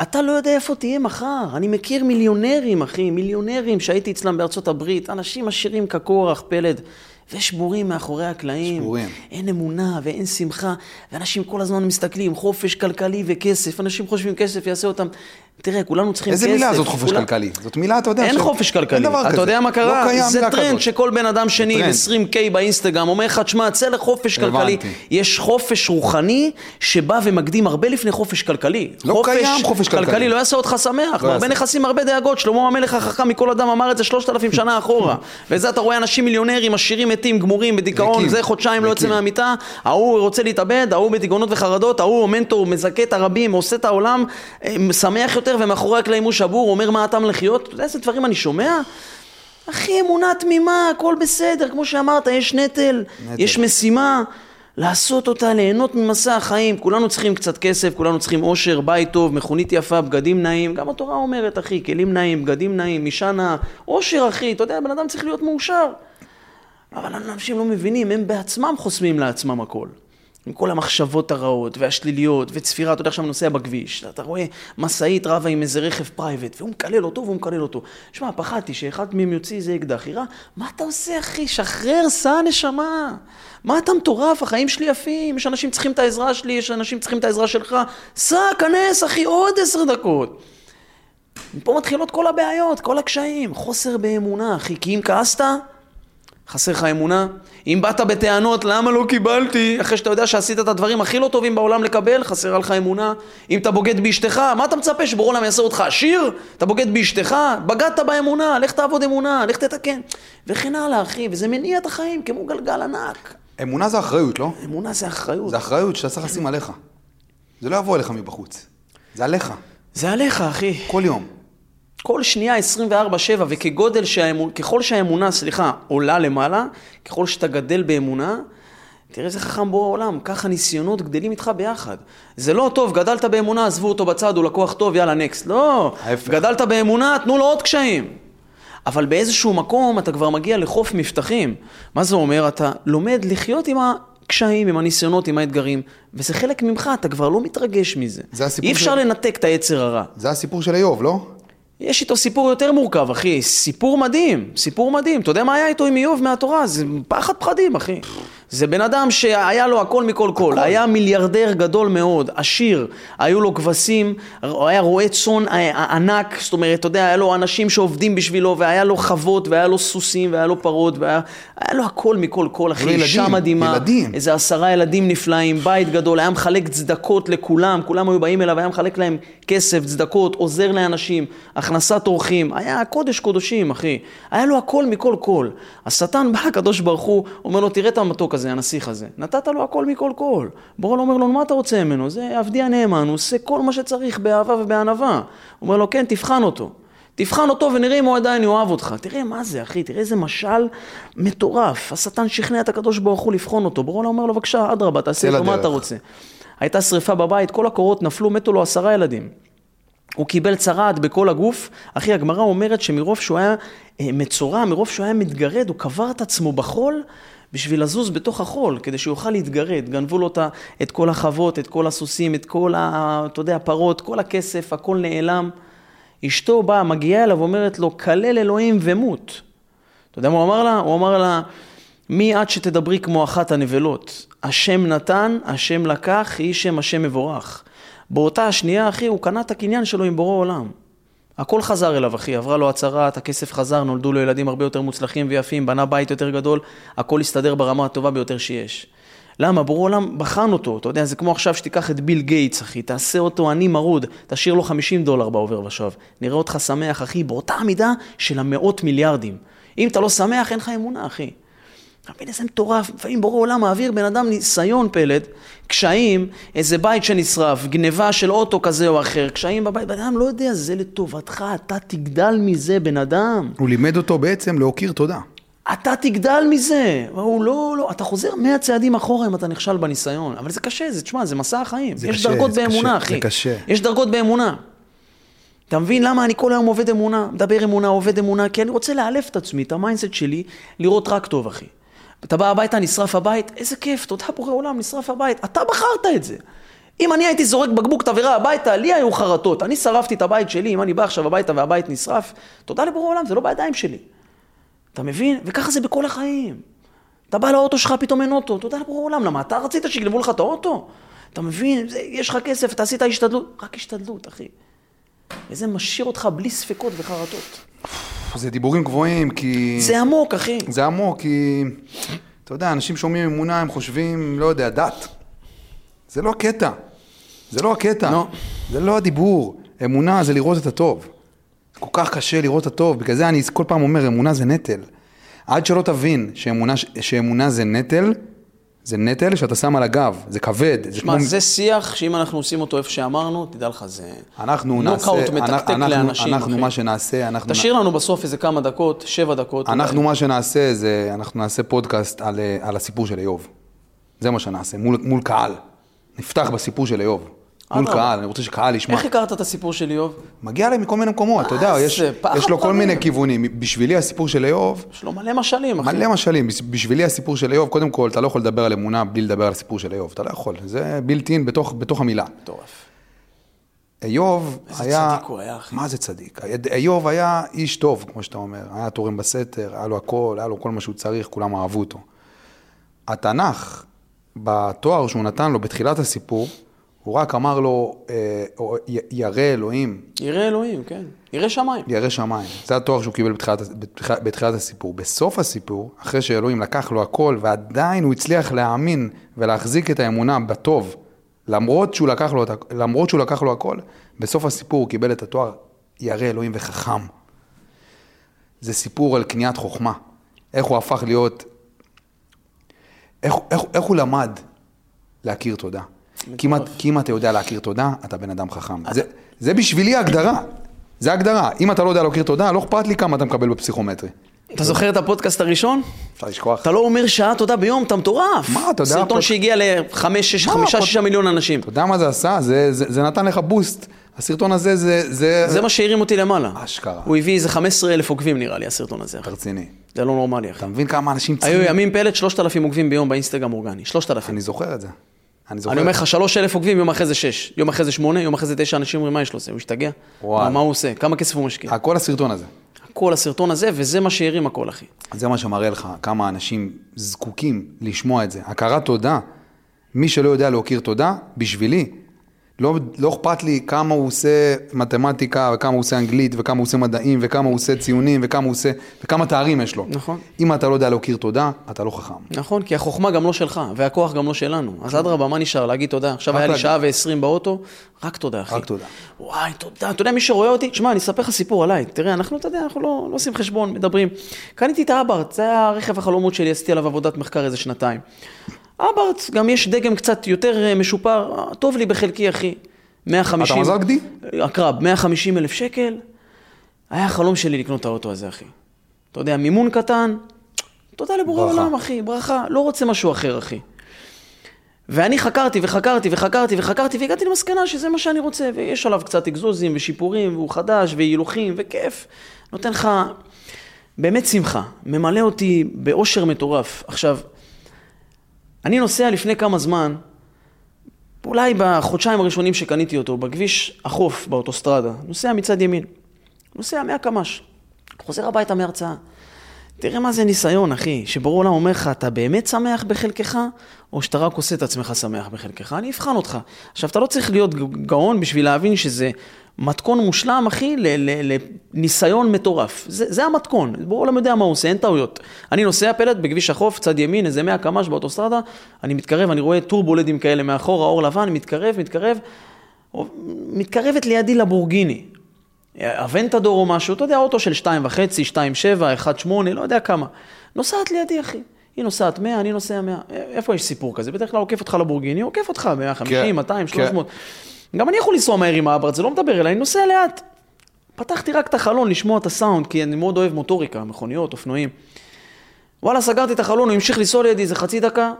S1: אתה לא יודע איפה תהיה מחר. אני מכיר מיליונרים, אחי, מיליונרים שהייתי אצלם בארצות הברית, אנשים עשירים כקורח, פלד, ושבורים מאחורי הקלעים.
S2: שבורים.
S1: אין אמונה ואין שמחה, ואנשים כל הזמן מסתכלים, חופש כלכלי וכסף. אנשים חושבים כסף יעשה אותם... תראה, כולנו צריכים
S2: איזה
S1: כסף.
S2: מילה זאת חופש
S1: כולם-
S2: כלכלי? זאת מילה, אתה יודע,
S1: אין
S2: ש-
S1: חופש כלכלי.
S2: אין דבר
S1: אתה
S2: כזה.
S1: יודע מה קרה?
S2: לא קיים
S1: זה טרנד
S2: כזאת.
S1: שכל בן אדם שני עם
S2: טרנד.
S1: 20K באינסטגרם אומר לך, תשמע, צא לחופש
S2: הבנתי.
S1: כלכלי. יש חופש רוחני שבא ומקדים הרבה לפני חופש כלכלי.
S2: לא קיים חופש כלכלי.
S1: כלכלי לא יעשה אותך שמח.
S2: לא
S1: הרבה. נכסים, הרבה דאגות. שלמה המלך החכם מכל אדם אמר את זה שלושת אלפים שנה אחורה. וזה אתה רואה אנשים מיליונרים, עשירים, מתים, גמורים, בדיכאון. זה חודשיים לא יוצא. מהמיטה, ההוא רוצה להתאבד, ההוא בדיכאונות וחרדות, ההוא מנטור, מזכה את הרבים, עושה את העולם, שמח יותר, ומאחורי הקלעים הוא שבור, אומר מה הטעם לחיות. אתה יודע איזה דברים אני שומע? אחי, אמונה תמימה, הכל בסדר, כמו שאמרת, יש נטל,
S2: נטל.
S1: יש משימה. לעשות אותה, ליהנות ממסע החיים. כולנו צריכים קצת כסף, כולנו צריכים אושר, בית טוב, מכונית יפה, בגדים נעים. גם התורה אומרת, אחי, כלים נעים, בגדים נעים, אישה נאה. אושר, אחי, אתה יודע, בן אדם צריך להיות מאושר. אבל אנשים לא מבינים, הם בעצמם חוסמים לעצמם הכל. עם כל המחשבות הרעות והשליליות וצפירה, אתה יודע, עכשיו נוסע בכביש, אתה רואה משאית רבה עם איזה רכב פרייבט, והוא מקלל אותו והוא מקלל אותו. שמע, פחדתי שאחד מהם יוציא איזה אקדח, יראה, מה אתה עושה, אחי? שחרר, סע נשמה. מה אתה מטורף? החיים שלי יפים, יש אנשים צריכים את העזרה שלי, יש אנשים צריכים את העזרה שלך. סע, כנס, אחי, עוד עשר דקות. מפה מתחילות כל הבעיות, כל הקשיים. חוסר באמונה, אחי, כי אם כעסת, חסר לך אמונה? אם באת בטענות, למה לא קיבלתי? אחרי שאתה יודע שעשית את הדברים הכי לא טובים בעולם לקבל, חסרה לך אמונה? אם אתה בוגד באשתך, מה אתה מצפה שבורא עולם יעשה אותך עשיר? אתה בוגד באשתך? בגדת באמונה, לך תעבוד אמונה, לך תתקן. וכן הלאה, אחי, וזה מניע את החיים כמו גלגל ענק.
S2: אמונה זה אחריות, לא?
S1: אמונה זה אחריות.
S2: זה אחריות שאתה צריך לשים עליך. זה לא יבוא אליך מבחוץ. זה עליך,
S1: זה עליך, אחי.
S2: כל יום.
S1: כל שנייה 24-7, וכגודל שהאמונה, ככל שהאמונה, סליחה, עולה למעלה, ככל שאתה גדל באמונה, תראה איזה חכם בורא עולם, ככה ניסיונות גדלים איתך ביחד. זה לא טוב, גדלת באמונה, עזבו אותו בצד, הוא לקוח טוב, יאללה, נקסט. לא,
S2: ההפך.
S1: גדלת באמונה, תנו לו עוד קשיים. אבל באיזשהו מקום אתה כבר מגיע לחוף מבטחים. מה זה אומר? אתה לומד לחיות עם הקשיים, עם הניסיונות, עם האתגרים, וזה חלק ממך, אתה כבר לא מתרגש מזה.
S2: זה הסיפור
S1: אי אפשר
S2: של-
S1: לנתק את היצר הרע.
S2: זה הסיפור של איוב, לא?
S1: יש איתו סיפור יותר מורכב, אחי. סיפור מדהים, סיפור מדהים. אתה יודע מה היה איתו עם איוב מהתורה? זה פחד פחדים, אחי. זה בן אדם שהיה לו הכל מכל כל. היה מיליארדר גדול מאוד, עשיר. היו לו כבשים, היה רועה צאן אה, ענק. זאת אומרת, אתה יודע, היה לו אנשים שעובדים בשבילו, והיה לו חוות, והיה לו סוסים, והיה לו פרות, והיה היה לו הכל מכל כל, אחי. אישה מדהימה.
S2: ילדים.
S1: איזה עשרה ילדים נפלאים, בית גדול, היה מחלק צדקות לכולם, כולם היו באים אליו, היה מחלק להם כסף, צדקות, עוזר לאנשים, הכנסת אורחים, היה קודש קודשים, אחי. היה לו הכל מכל כל. השטן בא, הקדוש ברוך הוא, אומר לו, תראה את המתוק הזה, הנסיך הזה. נתת לו הכל מכל כל. בורא לו אומר לו, מה אתה רוצה ממנו? זה עבדי הנאמן, הוא עושה כל מה שצריך באהבה ובענווה. הוא אומר לו, כן, תבחן אותו. תבחן אותו ונראה אם הוא עדיין יאהב אותך. תראה מה זה, אחי, תראה איזה משל מטורף. השטן שכנע את הקדוש ברוך הוא לבחון אותו. ברור אומר לו, בבקשה, אדרבה, תעשה איתו מה. אתה רוצה. הייתה שריפה בבית, כל הקורות נפלו, מתו לו עשרה ילדים. הוא קיבל צרעת בכל הגוף. אחי, הגמרא אומרת שמרוב שהוא היה אה, מצורע, מרוב שהוא היה מתגרד, הוא קבר את עצמו בחול בשביל לזוז בתוך החול, כדי שהוא יוכל להתגרד. גנבו לו את את כל החוות, את כל הסוסים, את כל, ה, אתה יודע, הפרות, כל הכסף, הכל נעלם. אשתו באה, מגיעה אליו ואומרת לו, כלל אלוהים ומות. אתה יודע מה הוא אמר לה? הוא אמר לה, מי עד שתדברי כמו אחת הנבלות? השם נתן, השם לקח, יהי שם השם מבורך. באותה השנייה, אחי, הוא קנה את הקניין שלו עם בורא עולם. הכל חזר אליו, אחי, עברה לו הצהרת, הכסף חזר, נולדו לו ילדים הרבה יותר מוצלחים ויפים, בנה בית יותר גדול, הכל הסתדר ברמה הטובה ביותר שיש. למה? בורא עולם בחן אותו, אתה יודע, זה כמו עכשיו שתיקח את ביל גייטס, אחי, תעשה אותו עני מרוד, תשאיר לו 50 דולר בעובר ושב. נראה אותך שמח, אחי, באותה מידה של המאות מיליארדים. אם אתה לא שמח, אין לך אמונה, אחי. אתה מבין איזה מטורף, לפעמים בורא עולם מעביר בן אדם ניסיון פלד, קשיים, איזה בית שנשרף, גניבה של אוטו כזה או אחר, קשיים בבית, בן אדם לא יודע, זה לטובתך, אתה תגדל מזה, בן אדם.
S2: הוא לימד אותו בעצם להוקיר תודה.
S1: אתה תגדל מזה. הוא לא, לא, אתה חוזר מאה צעדים אחורה אם אתה נכשל בניסיון. אבל זה קשה, זה, תשמע, זה מסע החיים.
S2: זה
S1: יש
S2: קשה,
S1: דרגות
S2: זה
S1: באמונה,
S2: קשה,
S1: אחי.
S2: זה קשה.
S1: יש דרגות באמונה. אתה מבין למה אני כל היום עובד אמונה, מדבר אמונה, עובד אמונה? כי אני רוצה לאלף את עצמי, את ה mindset שלי, לראות רק טוב, אחי. אתה בא הביתה, נשרף הבית, איזה כיף, תודה בורא עולם, נשרף הבית. אתה בחרת את זה. אם אני הייתי זורק בקבוק תבערה הביתה, לי היו חרטות. אני שרפתי את הבית שלי, אם אני בא עכשיו הביתה והבית נשרף, תודה לבורא עולם, זה לא בידיים שלי. אתה מבין? וככה זה בכל החיים. אתה בא לאוטו שלך, פתאום אין אוטו, תודה לבורא עולם, למה אתה רצית שיגנבו לך את האוטו? אתה מבין? זה, יש לך כסף, אתה עשית השתדלות, רק השתדלות, אחי. וזה משאיר אותך בלי ספקות וחרטות.
S2: זה דיבורים גבוהים, כי...
S1: זה עמוק, אחי.
S2: זה עמוק, כי... אתה יודע, אנשים שומעים אמונה, הם חושבים, לא יודע, דת. זה לא הקטע. זה לא הקטע.
S1: לא.
S2: זה לא הדיבור. אמונה זה לראות את הטוב. כל כך קשה לראות את הטוב, בגלל זה אני כל פעם אומר, אמונה זה נטל. עד שלא תבין שאמונה, שאמונה זה נטל, זה נטל שאתה שם על הגב, זה כבד. זה
S1: שמע, זה שיח שאם אנחנו עושים אותו איפה שאמרנו, תדע לך, זה...
S2: אנחנו
S1: נוקאוט מתקתק
S2: אנחנו,
S1: לאנשים,
S2: אנחנו
S1: אחי.
S2: מה שנעשה, אנחנו,
S1: תשאיר לנו בסוף איזה כמה דקות, שבע דקות.
S2: אנחנו מה שנעשה זה, אנחנו נעשה פודקאסט על, אה, על הסיפור של איוב. זה מה שנעשה, מול, מול קהל. נפתח בסיפור של איוב. מול. קהל, אני רוצה שקהל ישמע.
S1: איך הכרת את הסיפור של איוב?
S2: מגיע להם מכל מיני מקומות, אתה יודע,
S1: אה,
S2: יש, יש לו כל. מיני כיוונים. בשבילי הסיפור של איוב,
S1: יש לו מלא משלים, אחי.
S2: מלא משלים. בש- בשבילי הסיפור של איוב, קודם כל, אתה לא יכול לדבר על אמונה בלי לדבר על הסיפור של איוב. אתה לא יכול, זה בילט אין בתוך, בתוך המילה.
S1: מטורף.
S2: איוב
S1: איזה
S2: היה...
S1: צדיק הוא היה, אחי.
S2: מה זה צדיק? איוב היה איש טוב, כמו שאתה אומר. היה תורם בסתר, היה לו הכל, היה לו כל מה שהוא צריך, כולם אהבו אותו. התנ"ך, בתואר שהוא נתן לו בתחילת הסיפור, הוא רק אמר לו, אה, ירא אלוהים,
S1: ירא אלוהים, כן. ירא שמיים.
S2: ירא שמיים. זה התואר שהוא קיבל בתחילת, בתחילת, בתחילת הסיפור. בסוף הסיפור, אחרי שאלוהים לקח לו הכל, ועדיין הוא הצליח להאמין ולהחזיק את האמונה בטוב, למרות שהוא לקח לו, למרות שהוא לקח לו הכל, בסוף הסיפור הוא קיבל את התואר ירא אלוהים וחכם. זה סיפור על קניית חוכמה. איך הוא הפך להיות, איך, איך, איך הוא למד להכיר תודה. כי אם, אתה יודע להכיר תודה, אתה בן אדם חכם. זה, זה בשבילי ההגדרה. זה ההגדרה. אם אתה לא יודע להכיר תודה, לא אכפת לי כמה אתה מקבל בפסיכומטרי.
S1: אתה זוכר את הפודקאסט הראשון?
S2: אפשר לשכוח.
S1: אתה לא אומר שעה תודה ביום, אתה מטורף.
S2: מה, אתה יודע,
S1: סרטון שהגיע לחמש, שש, חמישה, שישה מיליון אנשים.
S2: אתה יודע מה זה עשה? זה, נתן לך בוסט. הסרטון הזה זה... זה,
S1: זה מה שהרים אותי למעלה.
S2: אשכרה.
S1: הוא הביא איזה 15 אלף עוקבים נראה לי, הסרטון הזה.
S2: רציני.
S1: זה לא נורמלי, אחי.
S2: אתה מבין כמה אנשים
S1: היו ימים פלט, 3,000 עוקבים ביום באינסטגרם אורגני. 3,000.
S2: אני זוכר את זה. אני זוכר.
S1: אני אומר לך, 3,000 עוקבים, יום אחרי זה 6. יום אחרי זה 8, יום אחרי זה 9, אנשים אומרים, מה יש לו? זה, הוא השתגע?
S2: וואלה.
S1: מה- הוא עושה? כמה כסף הוא משקיע?
S2: הכל הסרטון הזה.
S1: כל הסרטון הזה, וזה מה שהרים הכל, אחי.
S2: זה מה שמראה לך כמה אנשים זקוקים לשמוע את זה. הכרת תודה, מי שלא יודע להכיר תודה, בשבילי, לא, לא אכפת לי כמה הוא עושה מתמטיקה, וכמה הוא עושה אנגלית, וכמה הוא עושה מדעים, וכמה הוא עושה ציונים, וכמה הוא עושה, וכמה תארים יש לו.
S1: נכון.
S2: אם אתה לא יודע להכיר תודה, אתה לא חכם.
S1: נכון, כי החוכמה גם לא שלך, והכוח גם לא שלנו. אז אדרבה, מה נשאר? להגיד תודה. עכשיו היה לי
S2: להגיד.
S1: שעה ועשרים באוטו, רק תודה, אחי.
S2: רק תודה.
S1: וואי, תודה. אתה יודע, מי שרואה אותי, תשמע, אני אספר לך סיפור עליי. תראה, אנחנו, אתה יודע, אנחנו לא, לא עושים חשבון, מדברים. קניתי את האברט, זה היה רכב החלומות שלי, עשיתי עליו עבודת מחקר איזה שנתיים. אברט, גם יש דגם קצת יותר אה, משופר, אה, טוב לי בחלקי, אחי. 150...
S2: אתה מזל גדי?
S1: הקרב, 150 אלף שקל. היה החלום שלי לקנות את האוטו הזה, אחי. אתה יודע, מימון קטן, תודה לבורא. עולם, אחי, ברכה, לא רוצה משהו אחר, אחי. ואני חקרתי וחקרתי וחקרתי וחקרתי והגעתי למסקנה שזה מה שאני רוצה, ויש עליו קצת אגזוזים ושיפורים, והוא חדש, והילוכים, וכיף. נותן לך באמת שמחה, ממלא אותי באושר מטורף. עכשיו, אני נוסע לפני כמה זמן, אולי בחודשיים הראשונים שקניתי אותו, בכביש החוף באוטוסטרדה, נוסע מצד ימין, נוסע 100 קמ"ש, חוזר הביתה מהרצאה. תראה מה זה ניסיון, אחי, שברור העולם אומר לך, אתה באמת שמח בחלקך, או שאתה רק עושה את עצמך שמח בחלקך? אני אבחן אותך. עכשיו, אתה לא צריך להיות גאון בשביל להבין שזה מתכון מושלם, אחי, לניסיון מטורף. זה, זה המתכון, ברור העולם יודע מה הוא עושה, אין טעויות. אני נוסע פלט בכביש החוף, צד ימין, איזה 100 קמ"ש באוטוסטרדה, אני מתקרב, אני רואה טורבולדים כאלה מאחורה, אור לבן, מתקרב, מתקרב, מתקרבת לידי לבורגיני. אבנטדור או משהו, אתה יודע, אוטו של 2.5, 2.7, 1.8, לא יודע כמה. נוסעת לידי, אחי. היא נוסעת 100, אני נוסע 100. איפה יש סיפור כזה? בדרך כלל עוקף אותך לבורגיני, עוקף אותך 150, כן, 200, 300. גם אני יכול לנסוע מהר עם האברט, זה לא מדבר אליי, אני נוסע לאט. פתחתי רק את החלון לשמוע את הסאונד, כי אני מאוד אוהב מוטוריקה, מכוניות, אופנועים. וואלה, סגרתי את החלון, הוא המשיך לנסוע לידי איזה חצי דקה,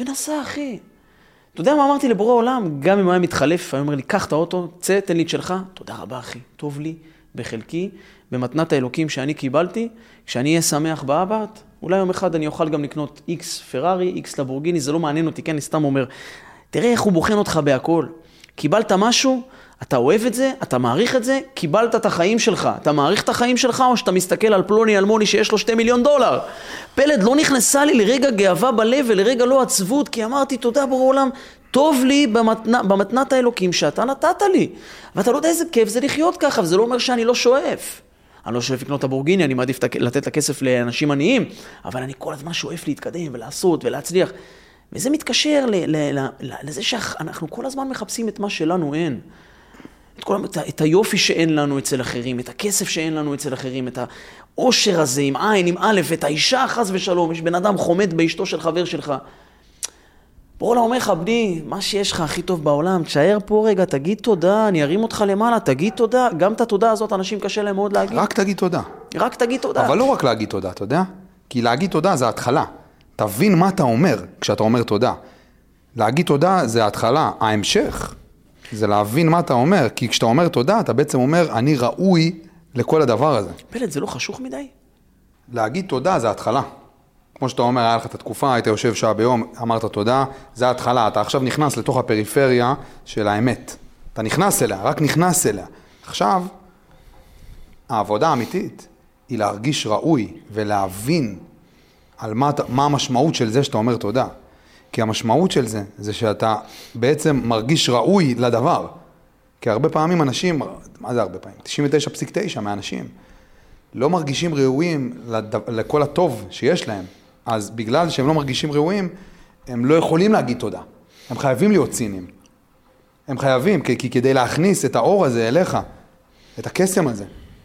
S1: ונסע, אחי. אתה יודע מה אמרתי לבורא עולם? גם אם היה מתחלף, הוא אומר לי, קח את האוטו, צא, תן לי את שלך. תודה רבה, אחי. טוב לי, בחלקי, במתנת האלוקים שאני קיבלתי, כשאני אהיה שמח באבט, אולי יום אחד אני אוכל גם לקנות איקס פרארי, איקס לבורגיני, זה לא מעניין אותי, כן, אני סתם אומר. תראה איך הוא בוחן אותך בהכל. קיבלת משהו, אתה אוהב את זה, אתה מעריך את זה, קיבלת את החיים שלך. אתה מעריך את החיים שלך, או שאתה מסתכל על פלוני אלמוני שיש לו שתי מיליון דולר. פלד לא נכנסה לי לרגע גאווה בלב ולרגע לא עצבות, כי אמרתי, תודה בורא עולם, טוב לי במתנה, במתנת האלוקים שאתה נתת לי. ואתה לא יודע איזה כיף זה לחיות ככה, וזה לא אומר שאני לא שואף. אני לא שואף לקנות הבורגיני, אני מעדיף לתת את הכסף לאנשים עניים, אבל אני כל הזמן שואף להתקדם ולעשות ולהצליח. וזה מתקשר לזה שאנחנו כל הזמן מחפשים את מה שלנו אין. את, כל, את, את היופי שאין לנו אצל אחרים, את הכסף שאין לנו אצל אחרים, את העושר הזה עם עין, עם א', את האישה חס ושלום, יש בן אדם חומד באשתו של חבר שלך. בורלה אומר לך, בני, מה שיש לך הכי טוב בעולם, תשאר פה רגע, תגיד תודה, אני ארים אותך למעלה, תגיד תודה. גם את התודה הזאת אנשים קשה להם מאוד להגיד.
S2: רק תגיד תודה.
S1: רק תגיד תודה.
S2: אבל לא רק להגיד תודה, אתה יודע? כי להגיד תודה זה התחלה. תבין מה אתה אומר כשאתה אומר תודה. להגיד תודה זה ההתחלה, ההמשך זה להבין מה אתה אומר, כי כשאתה אומר תודה, אתה בעצם אומר, אני ראוי לכל הדבר הזה.
S1: פלד, זה לא חשוך מדי?
S2: להגיד תודה זה התחלה. כמו שאתה אומר, היה לך את התקופה, היית יושב שעה ביום, אמרת תודה, זה ההתחלה, אתה עכשיו נכנס לתוך הפריפריה של האמת. אתה נכנס אליה, רק נכנס אליה. עכשיו, העבודה האמיתית היא להרגיש ראוי ולהבין על מה, מה המשמעות של זה שאתה אומר תודה. כי המשמעות של זה, זה שאתה בעצם מרגיש ראוי לדבר. כי הרבה פעמים אנשים, מה זה הרבה פעמים? 99.9 מהאנשים לא מרגישים ראויים לד... לכל הטוב שיש להם. אז בגלל שהם לא מרגישים ראויים, הם לא יכולים להגיד תודה. הם חייבים להיות ציניים. הם חייבים, כי, כי כדי להכניס את האור הזה אליך, את הקסם הזה,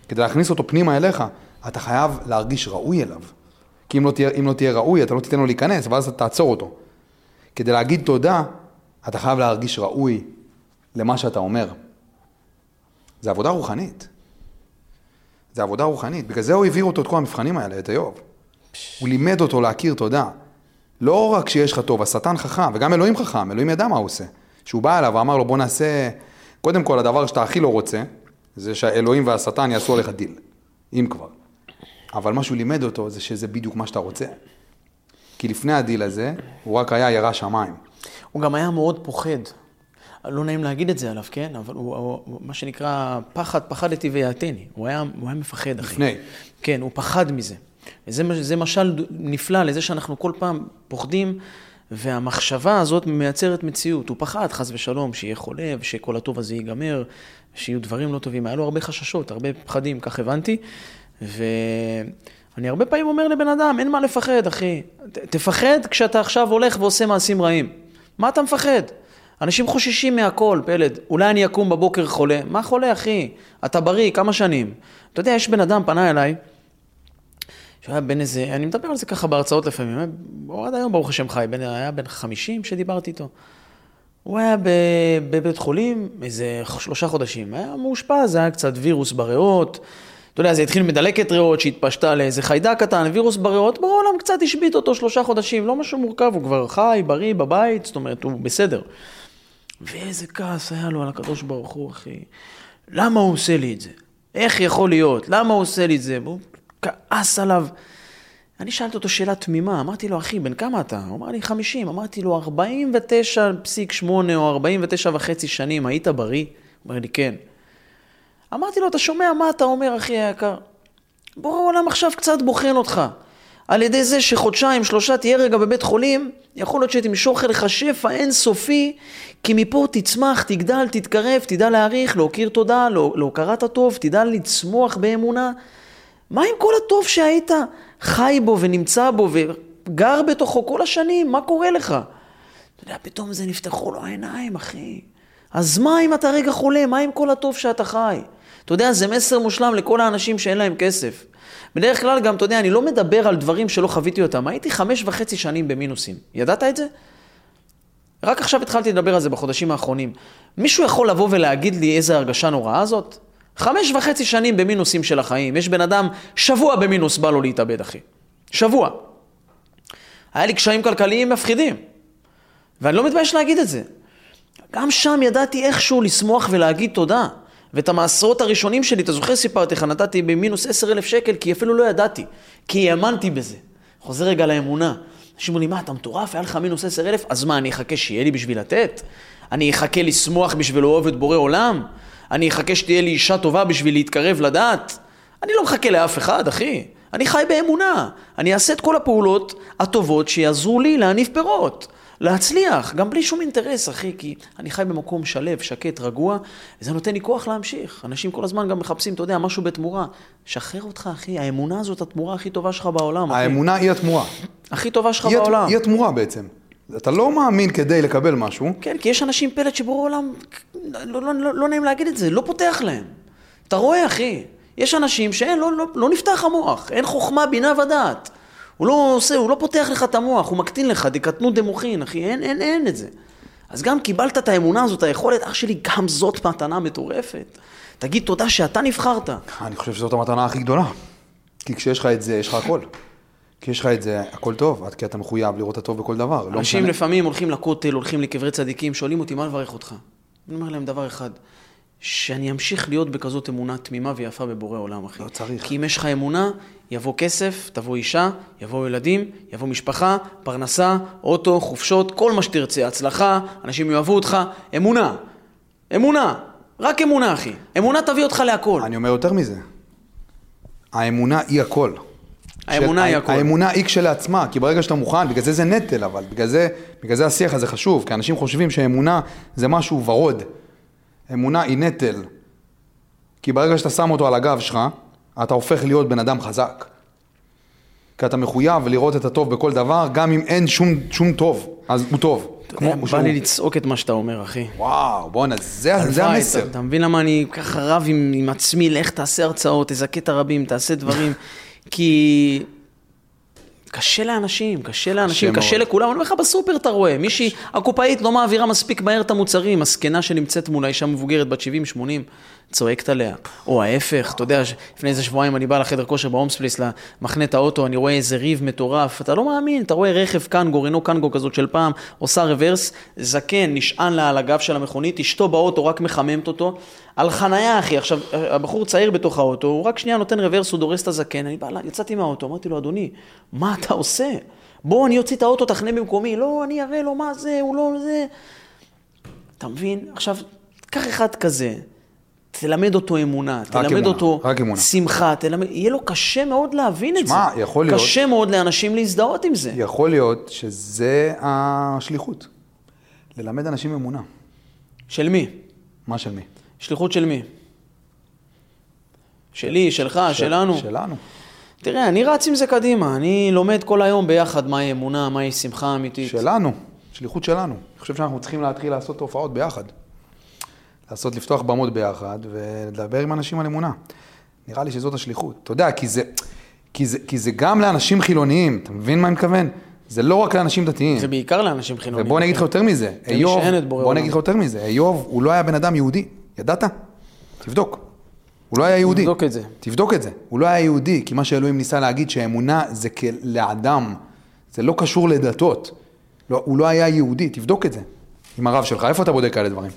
S2: כדי להכניס אותו פנימה אליך, אתה חייב להרגיש ראוי אליו. כי אם לא תהיה, אם לא תהיה ראוי, אתה לא תיתן לו להיכנס, ואז אתה תעצור אותו. כדי להגיד תודה, אתה חייב להרגיש ראוי למה שאתה אומר. זה עבודה רוחנית. זה עבודה רוחנית. בגלל זה הוא העביר אותו את כל המבחנים האלה, את איוב. הוא לימד אותו להכיר תודה. לא רק שיש לך טוב, השטן חכם, וגם אלוהים חכם, אלוהים ידע מה הוא עושה. שהוא בא אליו ואמר לו, בוא נעשה, קודם כל, הדבר שאתה הכי לא רוצה, זה שהאלוהים והשטן יעשו עליך דיל, אם כבר. אבל מה שהוא לימד אותו זה שזה בדיוק מה שאתה רוצה. כי לפני הדיל הזה, הוא רק היה ירא שמיים.
S1: הוא גם היה מאוד פוחד. לא נעים להגיד את זה עליו, כן? אבל הוא, הוא מה שנקרא, פחד, פחדתי ויאתייני. הוא היה, הוא היה מפחד, אחי.
S2: לפני.
S1: כן, הוא פחד מזה. וזה משל נפלא לזה שאנחנו כל פעם פוחדים, והמחשבה הזאת מייצרת מציאות. הוא פחד, חס ושלום, שיהיה חולה, ושכל הטוב הזה ייגמר, שיהיו דברים לא טובים. היה לו הרבה חששות, הרבה פחדים, כך הבנתי. ואני הרבה פעמים אומר לבן אדם, אין מה לפחד, אחי. תפחד כשאתה עכשיו הולך ועושה מעשים רעים. מה אתה מפחד? אנשים חוששים מהכל, פלד. אולי אני אקום בבוקר חולה. מה חולה, אחי? אתה בריא, כמה שנים? אתה יודע, יש בן אדם, פנה אליי, שהיה בן איזה, אני מדבר על זה ככה בהרצאות לפעמים, הוא עד היום ברוך השם חי, בן, היה בן 50 שדיברתי איתו. הוא היה בבית חולים איזה שלושה חודשים, היה מאושפז, היה קצת וירוס בריאות, אתה יודע, זה התחיל מדלקת ריאות שהתפשטה לאיזה חיידק קטן, וירוס בריאות, בעולם קצת השבית אותו שלושה חודשים, לא משהו מורכב, הוא כבר חי, בריא, בבית, זאת אומרת, הוא בסדר. ואיזה כעס היה לו על הקדוש ברוך הוא, אחי. למה הוא עושה לי את זה? איך יכול להיות? למה הוא עושה לי את זה? והוא כעס עליו. אני שאלתי אותו שאלה תמימה, אמרתי לו, אחי, בן כמה אתה? הוא אמר לי, 50. אמרתי לו, 49.8 או 49 וחצי שנים, היית בריא? הוא אומר לי, כן. אמרתי לו, אתה שומע מה אתה אומר, אחי היקר? בורא העולם עכשיו קצת בוחן אותך. על ידי זה שחודשיים, שלושה תהיה רגע בבית חולים, יכול להיות שתמשוך אליך שפע אינסופי, כי מפה תצמח, תגדל, תתקרב, תדע להעריך, להוקיר תודה, לא, להוקרת הטוב, תדע לצמוח באמונה. מה עם כל הטוב שהיית חי בו ונמצא בו וגר בתוכו כל השנים? מה קורה לך? אתה יודע, פתאום זה נפתחו לו העיניים, אחי. אז מה אם אתה רגע חולה? מה עם כל הטוב שאתה חי? אתה יודע, זה מסר מושלם לכל האנשים שאין להם כסף. בדרך כלל גם, אתה יודע, אני לא מדבר על דברים שלא חוויתי אותם. הייתי חמש וחצי שנים במינוסים. ידעת את זה? רק עכשיו התחלתי לדבר על זה בחודשים האחרונים. מישהו יכול לבוא ולהגיד לי איזה הרגשה נוראה זאת? חמש וחצי שנים במינוסים של החיים. יש בן אדם, שבוע במינוס בא לו להתאבד, אחי. שבוע. היה לי קשיים כלכליים מפחידים. ואני לא מתבייש להגיד את זה. גם שם ידעתי איכשהו לשמוח ולהגיד תודה. ואת המעשרות הראשונים שלי, אתה זוכר סיפרתי לך, נתתי במינוס עשר אלף שקל, כי אפילו לא ידעתי, כי האמנתי בזה. חוזר רגע לאמונה. אנשים אומרים לי, מה, אתה מטורף? היה לך מינוס עשר אלף? אז מה, אני אחכה שיהיה לי בשביל לתת? אני אחכה לשמוח בשביל לאהוב את בורא עולם? אני אחכה שתהיה לי אישה טובה בשביל להתקרב לדת? אני לא מחכה לאף אחד, אחי. אני חי באמונה. אני אעשה את כל הפעולות הטובות שיעזרו לי להניב פירות. להצליח, גם בלי שום אינטרס, אחי, כי אני חי במקום שלב, שקט, רגוע, וזה נותן לי כוח להמשיך. אנשים כל הזמן גם מחפשים, אתה יודע, משהו בתמורה. שחרר אותך, אחי, האמונה הזאת התמורה הכי טובה שלך בעולם, אחי.
S2: האמונה היא התמורה.
S1: הכי טובה שלך
S2: היא,
S1: בעולם.
S2: היא התמורה בעצם. אתה לא מאמין כדי לקבל משהו.
S1: כן, כי יש אנשים פלט שבורא עולם, לא, לא, לא, לא נעים להגיד את זה, לא פותח להם. אתה רואה, אחי, יש אנשים שאין, לא, לא, לא נפתח המוח, אין חוכמה, בינה ודעת. הוא לא עושה, הוא לא פותח לך את המוח, הוא מקטין לך, דקטנות דמוחין, אחי, אין, אין, אין את זה. אז גם קיבלת את האמונה הזאת, היכולת, אח שלי, גם זאת מתנה מטורפת. תגיד תודה שאתה נבחרת.
S2: אני חושב שזאת המתנה הכי גדולה. כי כשיש לך את זה, יש לך הכל. כי יש לך את זה, הכל טוב, עד כי אתה מחויב לראות את הטוב בכל דבר. לא
S1: אנשים
S2: משנה.
S1: לפעמים הולכים לכותל, הולכים לקברי צדיקים, שואלים אותי, מה לברך אותך? אני אומר להם דבר אחד, שאני אמשיך להיות בכזאת אמונה תמימה ויפה בבורא עולם, אחי.
S2: לא צריך.
S1: כי אם יש לך אמונה, יבוא כסף, תבוא אישה, יבואו ילדים, יבוא משפחה, פרנסה, אוטו, חופשות, כל מה שתרצה, הצלחה, אנשים יאהבו אותך, אמונה. אמונה. רק אמונה, אחי. אמונה תביא אותך להכל.
S2: אני אומר יותר מזה. האמונה היא הכל.
S1: האמונה
S2: של-
S1: היא הכל.
S2: האמונה היא כשלעצמה, כי ברגע שאתה מוכן, בגלל זה זה נטל, אבל בגלל זה, בגלל זה השיח הזה חשוב, כי אנשים חושבים שאמונה זה משהו ורוד. אמונה היא נטל. כי ברגע שאתה שם אותו על הגב שלך, אתה הופך להיות בן אדם חזק. כי אתה מחויב לראות את הטוב בכל דבר, גם אם אין שום, שום טוב, אז הוא טוב. כמו
S1: בא
S2: שהוא-
S1: לי לצעוק את מה שאתה אומר, אחי.
S2: וואו, בואנה, זה, זה המסר.
S1: אתה, אתה מבין למה אני ככה רב עם, עם עצמי, לך תעשה הרצאות, תזכה את הרבים, תעשה דברים, כי קשה לאנשים, קשה לאנשים,
S2: קשה
S1: קשה. לכולם, אני אומר לך בסופר אתה רואה, מישהי, הקופאית לא מעבירה מספיק מהר את המוצרים, הזקנה שנמצאת מולה, אישה מבוגרת בת 70-80, צועקת עליה, או ההפך, אתה יודע, לפני איזה שבועיים אני בא לחדר כושר ב Holmes Place, מחנה את האוטו, אני רואה איזה ריב מטורף, אתה לא מאמין, אתה רואה רכב קנגו, רנו קנגו כזאת של פעם, עושה רוורס, זקן נשען לה על הגב של המכונית, אשתו באוטו רק מחממת אותו, על חנייה אחי, עכשיו, הבחור צעיר בתוך האוטו, הוא רק שנייה נותן רוורס, הוא דורס את הזקן, אני בא, לה- יצאתי מהאוטו, אמרתי לו, אדוני, מה אתה עושה? בוא, אני אוציא את האוטו, תחנה במקומי, לא, אני אראה לו מה זה, הוא לא זה. אתה מבין? עכשיו, קח אחד כזה, תלמד אותו אמונה, תלמד
S2: אמונה,
S1: אותו
S2: אמונה.
S1: שמחה, תלמד, יהיה לו קשה מאוד להבין את זה.
S2: שמע, יכול להיות-
S1: קשה מאוד לאנשים להזדהות עם זה.
S2: יכול להיות שזה השליחות. ללמד אנשים אמונה.
S1: של מי?
S2: מה של מי?
S1: שליחות של מי? שלי, שלך, שלנו.
S2: שלנו.
S1: תראה, אני רץ עם זה קדימה, אני לומד כל היום ביחד מהי אמונה, מהי שמחה אמיתית.
S2: שלנו. שליחות שלנו. אני חושב שאנחנו צריכים להתחיל לעשות הופעות ביחד. לעשות, לפתוח במות ביחד ולדבר עם אנשים על אמונה. נראה לי שזאת השליחות. אתה יודע, כי זה, כי זה, כי זה גם לאנשים חילוניים, אתה מבין מה אני מתכוון? זה לא רק לאנשים דתיים.
S1: זה בעיקר לאנשים חילונים.
S2: ובוא אני אגיד לך יותר מזה, איוב, בוא. אגיד לך יותר מזה, איוב הוא לא היה בן אדם יהודי, ידעת? תבדוק. הוא לא היה יהודי.
S1: תבדוק את זה.
S2: תבדוק את זה. הוא לא היה יהודי, כי מה שאלוהים ניסה להגיד שהאמונה זה כ- לאדם, זה לא קשור לדתות. לא, הוא לא היה יהודי, תבדוק את זה. עם הרב שלך, איפה אתה בודק כאלה דברים?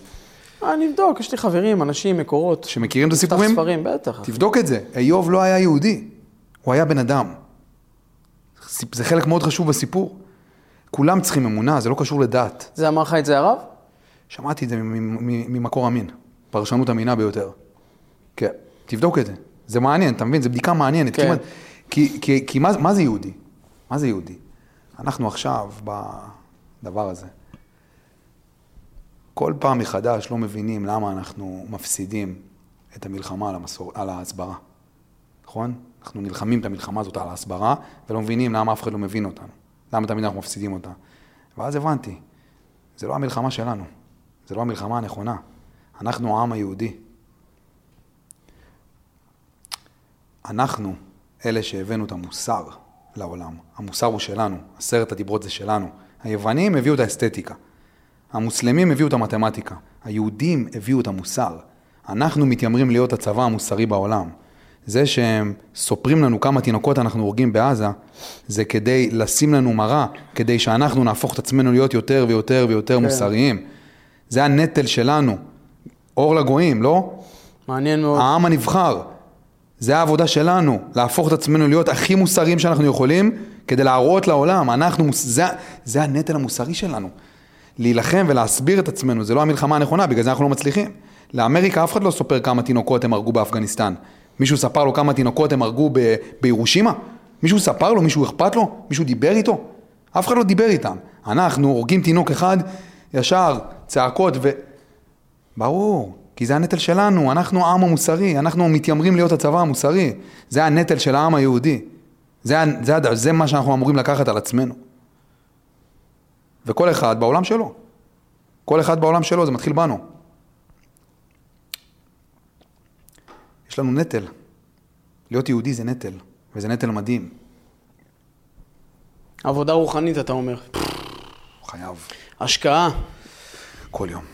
S1: אה, אני אבדוק, יש לי חברים, אנשים, מקורות.
S2: שמכירים את הסיפורים?
S1: ספרים, בטח.
S2: תבדוק את זה. איוב לא היה יהודי, הוא היה בן אדם. זה חלק מאוד חשוב בסיפור. כולם צריכים אמונה, זה לא קשור לדת.
S1: זה אמר לך את זה הרב?
S2: שמעתי את זה ממקור אמין, פרשנות אמינה ביותר. כן, תבדוק את זה. זה מעניין, אתה מבין? זו בדיקה מעניינת.
S1: כן.
S2: כמעט, כי, כי, כי מה, מה זה יהודי? מה זה יהודי? אנחנו עכשיו בדבר הזה. כל פעם מחדש לא מבינים למה אנחנו מפסידים את המלחמה על, המסור... על ההסברה. נכון? אנחנו נלחמים את המלחמה הזאת על ההסברה, ולא מבינים למה אף אחד לא מבין אותנו. למה תמיד אנחנו מפסידים אותה. ואז הבנתי, זה לא המלחמה שלנו, זה לא המלחמה הנכונה. אנחנו העם היהודי. אנחנו אלה שהבאנו את המוסר לעולם. המוסר הוא שלנו, עשרת הדיברות זה שלנו. היוונים הביאו את האסתטיקה. המוסלמים הביאו את המתמטיקה. היהודים הביאו את המוסר. אנחנו מתיימרים להיות הצבא המוסרי בעולם. זה שהם סופרים לנו כמה תינוקות אנחנו הורגים בעזה, זה כדי לשים לנו מראה, כדי שאנחנו נהפוך את עצמנו להיות יותר ויותר ויותר
S1: כן.
S2: מוסריים. זה הנטל שלנו. אור לגויים, לא?
S1: מעניין מאוד.
S2: העם הנבחר. זה העבודה שלנו, להפוך את עצמנו להיות הכי מוסריים שאנחנו יכולים, כדי להראות לעולם, אנחנו, זה, זה הנטל המוסרי שלנו. להילחם ולהסביר את עצמנו, זה לא המלחמה הנכונה, בגלל זה אנחנו לא מצליחים. לאמריקה אף אחד לא סופר כמה תינוקות הם הרגו באפגניסטן. מישהו ספר לו כמה תינוקות הם הרגו ב- בירושימה? מישהו ספר לו? מישהו אכפת לו? מישהו דיבר איתו? אף אחד לא דיבר איתם. אנחנו הורגים תינוק אחד, ישר, צעקות ו... ברור, כי זה הנטל שלנו, אנחנו העם המוסרי, אנחנו מתיימרים להיות הצבא המוסרי. זה הנטל של העם היהודי. זה, זה, זה מה שאנחנו אמורים לקחת על עצמנו. וכל אחד בעולם שלו. כל אחד בעולם שלו, זה מתחיל בנו. יש לנו נטל. להיות יהודי זה נטל, וזה נטל מדהים.
S1: עבודה רוחנית, אתה אומר.
S2: חייב.
S1: השקעה.
S2: כל יום.